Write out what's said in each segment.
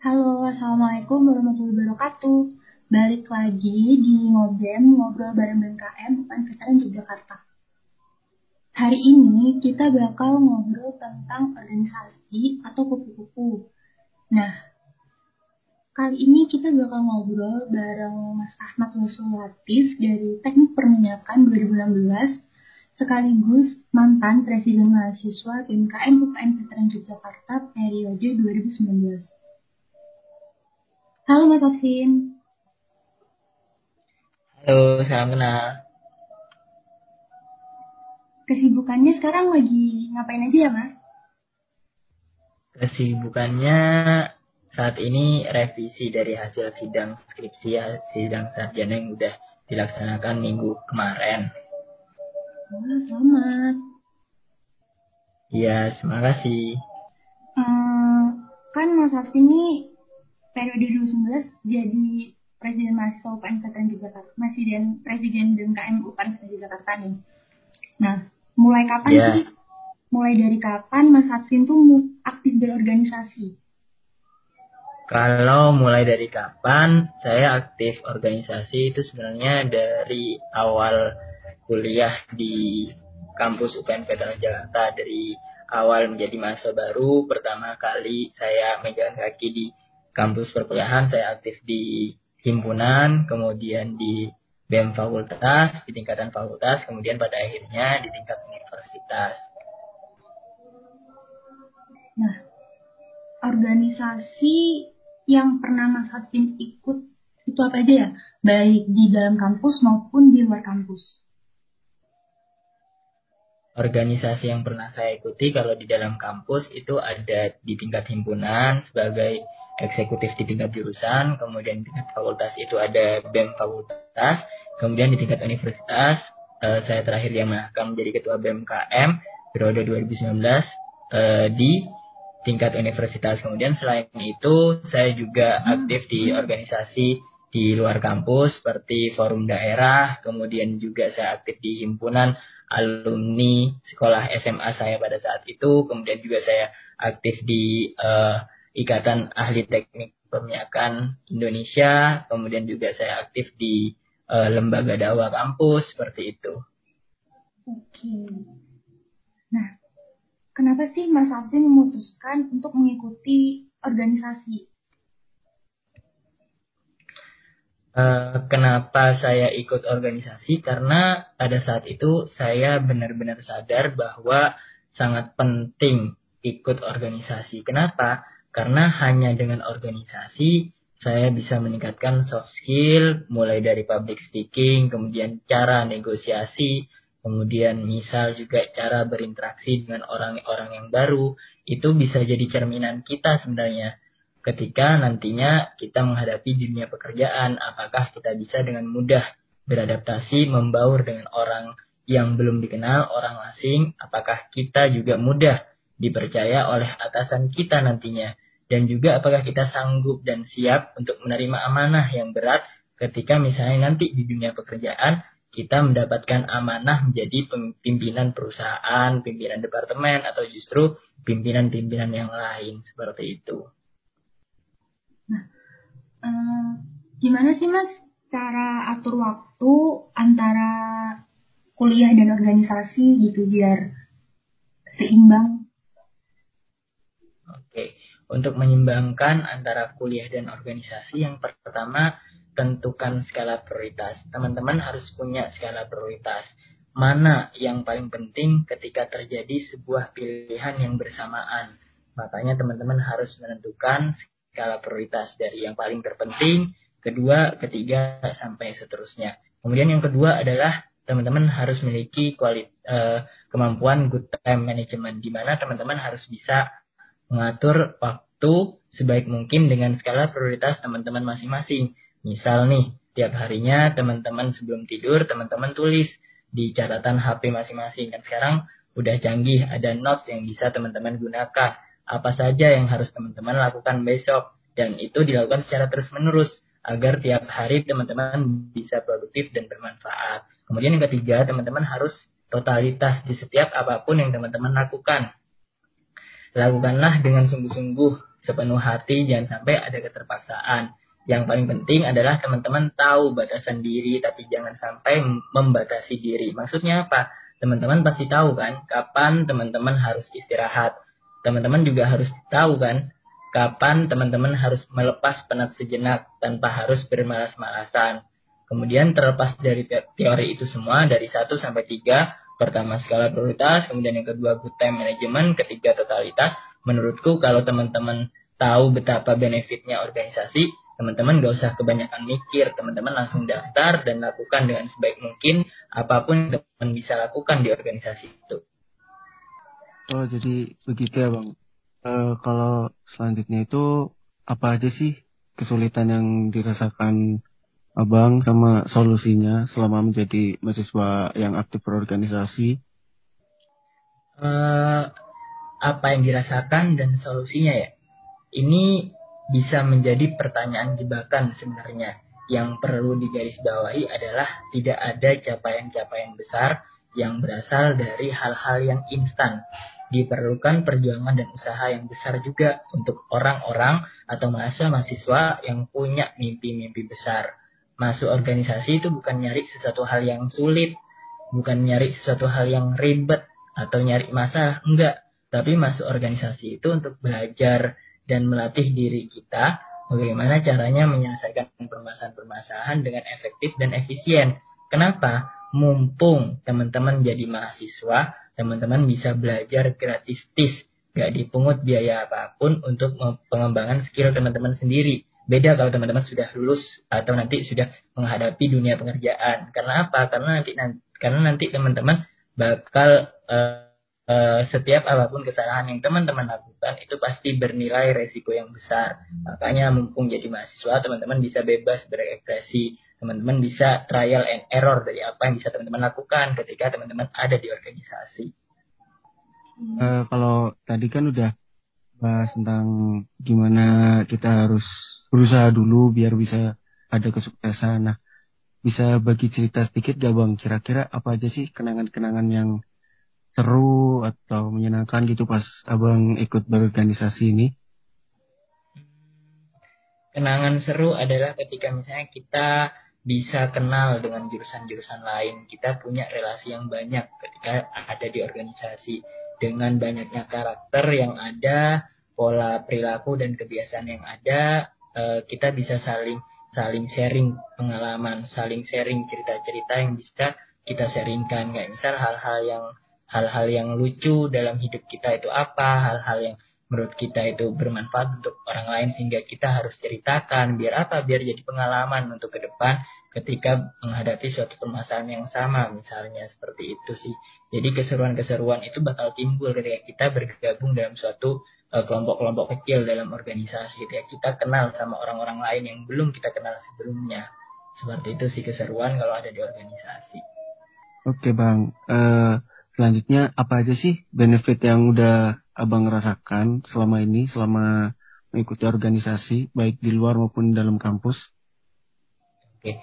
Halo, Assalamualaikum warahmatullahi wabarakatuh. Balik lagi di Ngobem, Ngobrol Bareng BMKM, Veteran Yogyakarta. Hari ini kita bakal ngobrol tentang organisasi atau kupu-kupu. Nah, kali ini kita bakal ngobrol bareng Mas Ahmad Yusul Latif dari Teknik Perminyakan 2016 sekaligus mantan Presiden Mahasiswa BMKM UPN Veteran Yogyakarta periode 2019. Halo Mas Afin. Halo, salam kenal. Kesibukannya sekarang lagi ngapain aja ya Mas? Kesibukannya saat ini revisi dari hasil sidang skripsi sidang sarjana yang udah dilaksanakan minggu kemarin. Wah, selamat. Iya, terima kasih. Hmm, kan Mas Afin ini periode 2019 jadi Presiden Mahasiswa UPN Veteran Jakarta, masih dan Presiden BMKM UPN Veteran Jakarta nih. Nah, mulai kapan yeah. sih? Mulai dari kapan Mas Hafsin tuh aktif berorganisasi? Kalau mulai dari kapan saya aktif organisasi itu sebenarnya dari awal kuliah di kampus UPN Veteran Jakarta dari awal menjadi mahasiswa baru pertama kali saya megang kaki di kampus perkuliahan saya aktif di himpunan, kemudian di BEM fakultas, di tingkatan fakultas, kemudian pada akhirnya di tingkat universitas. Nah, organisasi yang pernah Mas Hatim ikut itu apa aja ya? Baik di dalam kampus maupun di luar kampus. Organisasi yang pernah saya ikuti kalau di dalam kampus itu ada di tingkat himpunan sebagai eksekutif di tingkat jurusan, kemudian di tingkat fakultas itu ada BEM fakultas, kemudian di tingkat universitas uh, saya terakhir yang akan menjadi ketua BMKM periode 2019 uh, di tingkat universitas. Kemudian selain itu saya juga aktif di organisasi di luar kampus seperti forum daerah, kemudian juga saya aktif di himpunan alumni sekolah SMA saya pada saat itu, kemudian juga saya aktif di uh, Ikatan Ahli Teknik Perminyakan Indonesia, kemudian juga saya aktif di uh, lembaga dakwah kampus seperti itu. Oke. Nah, kenapa sih Mas Alvin memutuskan untuk mengikuti organisasi? Uh, kenapa saya ikut organisasi? Karena pada saat itu saya benar-benar sadar bahwa sangat penting ikut organisasi. Kenapa? Karena hanya dengan organisasi saya bisa meningkatkan soft skill mulai dari public speaking, kemudian cara negosiasi, kemudian misal juga cara berinteraksi dengan orang-orang yang baru, itu bisa jadi cerminan kita sebenarnya. Ketika nantinya kita menghadapi dunia pekerjaan, apakah kita bisa dengan mudah beradaptasi, membaur dengan orang yang belum dikenal, orang asing, apakah kita juga mudah dipercaya oleh atasan kita nantinya dan juga apakah kita sanggup dan siap untuk menerima amanah yang berat ketika misalnya nanti di dunia pekerjaan kita mendapatkan amanah menjadi pimpinan perusahaan, pimpinan departemen atau justru pimpinan-pimpinan yang lain seperti itu. Nah, eh, gimana sih mas cara atur waktu antara kuliah dan organisasi gitu biar seimbang untuk menyimbangkan antara kuliah dan organisasi, yang pertama tentukan skala prioritas. Teman-teman harus punya skala prioritas. Mana yang paling penting ketika terjadi sebuah pilihan yang bersamaan. Makanya teman-teman harus menentukan skala prioritas dari yang paling terpenting, kedua, ketiga, sampai seterusnya. Kemudian yang kedua adalah teman-teman harus memiliki kualit, uh, kemampuan good time management, di mana teman-teman harus bisa mengatur waktu sebaik mungkin dengan skala prioritas teman-teman masing-masing. Misal nih, tiap harinya teman-teman sebelum tidur, teman-teman tulis di catatan HP masing-masing. Dan sekarang udah canggih, ada notes yang bisa teman-teman gunakan. Apa saja yang harus teman-teman lakukan besok. Dan itu dilakukan secara terus-menerus agar tiap hari teman-teman bisa produktif dan bermanfaat. Kemudian yang ketiga, teman-teman harus totalitas di setiap apa pun yang teman-teman lakukan. Lakukanlah dengan sungguh-sungguh sepenuh hati, jangan sampai ada keterpaksaan. Yang paling penting adalah teman-teman tahu batasan diri, tapi jangan sampai membatasi diri. Maksudnya apa? Teman-teman pasti tahu kan, kapan teman-teman harus istirahat. Teman-teman juga harus tahu kan, kapan teman-teman harus melepas penat sejenak tanpa harus bermalas-malasan. Kemudian terlepas dari teori itu semua, dari 1 sampai 3, pertama skala prioritas, kemudian yang kedua good time management, ketiga totalitas. Menurutku kalau teman-teman tahu betapa benefitnya organisasi, teman-teman gak usah kebanyakan mikir, teman-teman langsung daftar dan lakukan dengan sebaik mungkin apa pun yang teman bisa lakukan di organisasi itu. Oh jadi begitu ya bang. E, kalau selanjutnya itu apa aja sih kesulitan yang dirasakan abang sama solusinya selama menjadi mahasiswa yang aktif berorganisasi? Uh, apa yang dirasakan dan solusinya ya? Ini bisa menjadi pertanyaan jebakan sebenarnya. Yang perlu digarisbawahi adalah tidak ada capaian-capaian besar yang berasal dari hal-hal yang instan. Diperlukan perjuangan dan usaha yang besar juga untuk orang-orang atau mahasiswa-mahasiswa yang punya mimpi-mimpi besar. Masuk organisasi itu bukan nyari sesuatu hal yang sulit, bukan nyari sesuatu hal yang ribet atau nyari masalah, enggak. Tapi masuk organisasi itu untuk belajar, dan melatih diri kita bagaimana caranya menyelesaikan permasalahan-permasalahan dengan efektif dan efisien. Kenapa? Mumpung teman-teman jadi mahasiswa, teman-teman bisa belajar gratis tis, gak dipungut biaya apa pun untuk pengembangan skill teman-teman sendiri. Beda kalau teman-teman sudah lulus atau nanti sudah menghadapi dunia pekerjaan. Karena apa? Karena nanti karena nanti teman-teman bakal uh, Eh, setiap apa pun kesalahan yang teman-teman lakukan itu pasti bernilai resiko yang besar. Makanya mumpung jadi mahasiswa, teman-teman bisa bebas berekspresi. Teman-teman bisa trial and error dari apa yang bisa teman-teman lakukan ketika teman-teman ada di organisasi. Uh, kalau tadi kan udah bahas tentang gimana kita harus berusaha dulu biar bisa ada kesuksesan. Nah, bisa bagi cerita sedikit gak bang? Kira-kira apa aja sih kenangan-kenangan yang seru atau menyenangkan gitu pas abang ikut berorganisasi ini? Kenangan seru adalah ketika misalnya kita bisa kenal dengan jurusan-jurusan lain. Kita punya relasi yang banyak ketika ada di organisasi. Dengan banyaknya karakter yang ada, pola perilaku dan kebiasaan yang ada, eh, kita bisa saling saling sharing pengalaman, saling sharing cerita-cerita yang bisa kita sharingkan. Kayak misal hal-hal yang hal-hal yang lucu dalam hidup kita itu apa, hal-hal yang menurut kita itu bermanfaat untuk orang lain sehingga kita harus ceritakan biar apa biar jadi pengalaman untuk ke depan ketika menghadapi suatu permasalahan yang sama misalnya seperti itu sih jadi keseruan-keseruan itu bakal timbul ketika kita bergabung dalam suatu uh, kelompok-kelompok kecil dalam organisasi. Ketika kita kenal sama orang-orang lain yang belum kita kenal sebelumnya. Seperti itu sih keseruan kalau ada di organisasi. Oke bang. Uh, Selanjutnya apa aja sih benefit yang udah abang rasakan selama ini, selama mengikuti organisasi, baik di luar maupun dalam kampus? Oke,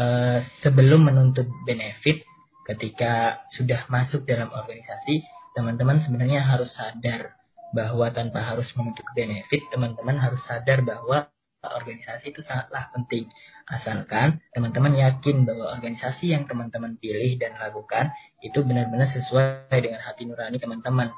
uh, sebelum menuntut benefit, ketika sudah masuk dalam organisasi, teman-teman sebenarnya harus sadar bahwa tanpa harus menuntut benefit, teman-teman harus sadar bahwa organisasi itu sangatlah penting. Asalkan teman-teman yakin bahwa organisasi yang teman-teman pilih dan lakukan itu benar-benar sesuai dengan hati nurani teman-teman.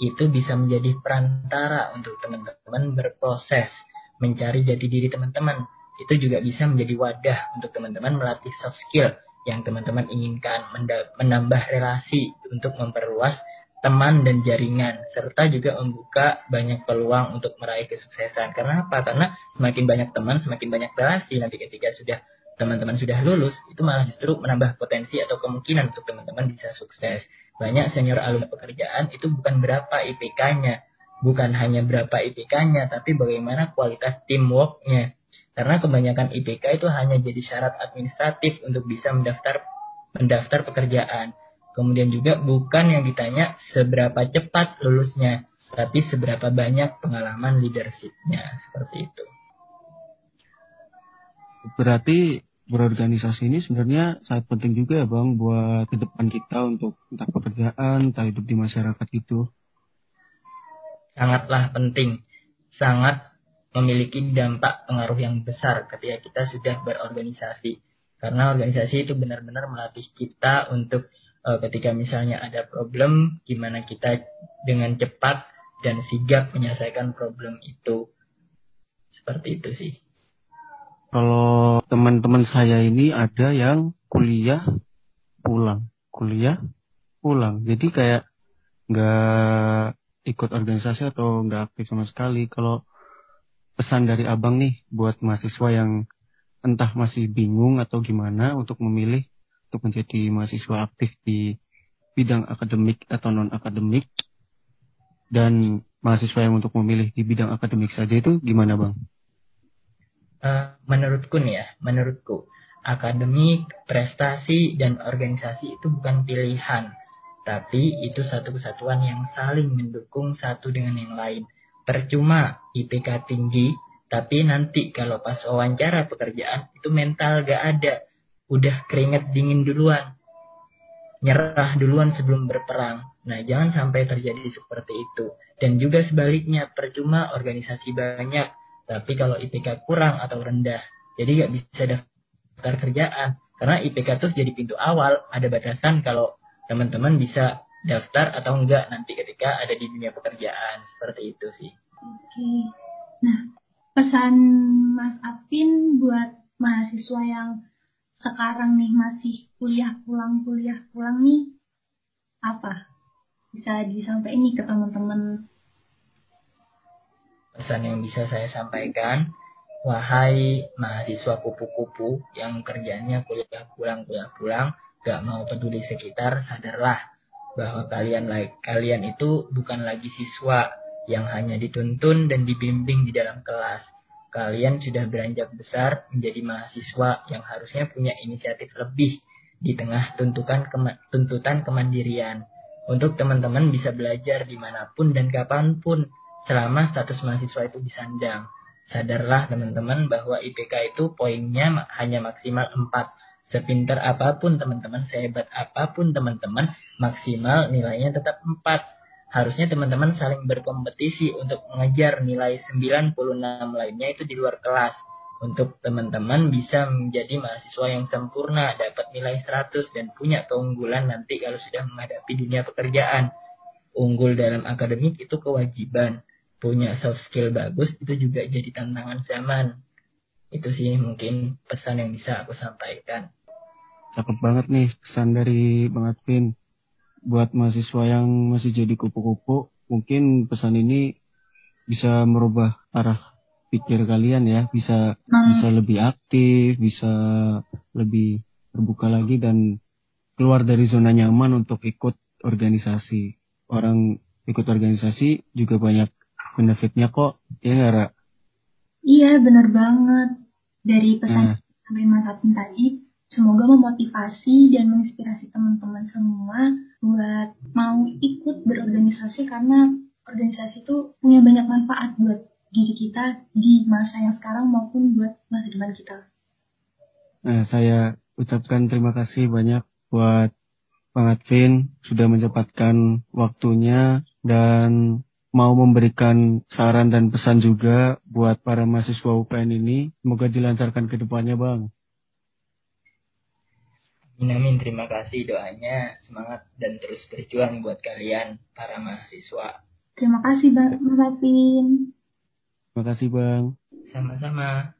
Itu bisa menjadi perantara untuk teman-teman berproses mencari jati diri teman-teman. Itu juga bisa menjadi wadah untuk teman-teman melatih soft skill yang teman-teman inginkan, menambah relasi untuk memperluas teman dan jaringan serta juga membuka banyak peluang untuk meraih kesuksesan. Karena apa? Karena semakin banyak teman, semakin banyak relasi nanti ketika sudah teman-teman sudah lulus, itu malah justru menambah potensi atau kemungkinan untuk teman-teman bisa sukses. Banyak senior alumni pekerjaan itu bukan berapa IPK-nya, bukan hanya berapa IPK-nya, tapi bagaimana kualitas teamwork-nya. Karena kebanyakan IPK itu hanya jadi syarat administratif untuk bisa mendaftar mendaftar pekerjaan. Kemudian juga bukan yang ditanya seberapa cepat lulusnya, tapi seberapa banyak pengalaman leadershipnya seperti itu. Berarti berorganisasi ini sebenarnya sangat penting juga ya bang buat ke depan kita untuk entah pekerjaan, entah hidup di masyarakat itu. Sangatlah penting. sangat memiliki dampak pengaruh yang besar ketika kita sudah berorganisasi. Karena organisasi itu benar-benar melatih kita untuk uh, ketika misalnya ada problem, gimana kita dengan cepat dan sigap menyelesaikan problem itu. Seperti itu sih. Kalau teman-teman saya ini ada yang kuliah pulang, kuliah pulang. Jadi kayak nggak ikut organisasi atau nggak aktif sama sekali. Kalau pesan dari abang nih buat mahasiswa yang entah masih bingung atau gimana untuk memilih untuk menjadi mahasiswa aktif di bidang akademik atau non akademik dan mahasiswa yang untuk memilih di bidang akademik saja itu gimana bang? Uh, menurutku nih ya, menurutku akademik, prestasi dan organisasi itu bukan pilihan, tapi itu satu kesatuan yang saling mendukung satu dengan yang lain percuma IPK tinggi, tapi nanti kalau pas wawancara pekerjaan itu mental gak ada. Udah keringet dingin duluan. Nyerah duluan sebelum berperang. Nah, jangan sampai terjadi seperti itu. Dan juga sebaliknya, percuma organisasi banyak, tapi kalau IPK kurang atau rendah, jadi gak bisa daftar kerjaan. Karena IPK itu jadi pintu awal, ada batasan kalau teman-teman bisa daftar atau enggak nanti ketika ada di dunia pekerjaan seperti itu sih. Oke. Nah, pesan Mas Apin buat mahasiswa yang sekarang nih masih kuliah pulang kuliah pulang nih apa? Bisa disampaikan nih ke teman-teman. Pesan yang bisa saya sampaikan, wahai mahasiswa kupu-kupu yang kerjanya kuliah pulang kuliah pulang, gak mau peduli sekitar, sadarlah bahwa kalian kalian itu bukan lagi siswa yang hanya dituntun dan dibimbing di dalam kelas. Kalian sudah beranjak besar menjadi mahasiswa yang harusnya punya inisiatif lebih di tengah tuntutan kema tuntutan kemandirian. Untuk teman-teman bisa belajar di mana pun dan kapan pun selama status mahasiswa itu disandang. Sadarlah teman-teman bahwa IPK itu poinnya hanya maksimal 4 Sepintar apa pun teman-teman, sehebat apa pun teman-teman, maksimal nilainya tetap 4. Harusnya teman-teman saling berkompetisi untuk mengejar nilai 96 lainnya itu di luar kelas. Untuk teman-teman bisa menjadi mahasiswa yang sempurna, dapat nilai 100 dan punya keunggulan nanti kalau sudah menghadapi dunia pekerjaan. Unggul dalam akademik itu kewajiban. Punya soft skill bagus itu juga jadi tantangan zaman. Itu sih mungkin pesan yang bisa aku sampaikan. Cakep banget nih pesan dari Bang Advin. Buat mahasiswa yang masih jadi kupu-kupu, mungkin pesan ini bisa merubah arah pikir kalian ya, bisa hmm. bisa lebih aktif, bisa lebih terbuka lagi dan keluar dari zona nyaman untuk ikut organisasi. Orang ikut organisasi juga banyak benefitnya kok, ya nggak Ra? Iya benar banget. Dari pesan nah. sampai Mas tadi, Semoga memotivasi dan menginspirasi teman-teman semua buat mau ikut berorganisasi karena organisasi itu punya banyak manfaat buat diri kita di masa yang sekarang maupun buat masa depan kita. Nah, saya ucapkan terima kasih banyak buat Bang Advin sudah menyempatkan waktunya dan mau memberikan saran dan pesan juga buat para mahasiswa UPN ini. Semoga dilancarkan ke depannya, Bang. Amin, terima kasih doanya. Semangat dan terus berjuang buat kalian, para mahasiswa. Terima kasih Bang Martin. Terima kasih Bang. Sama-sama.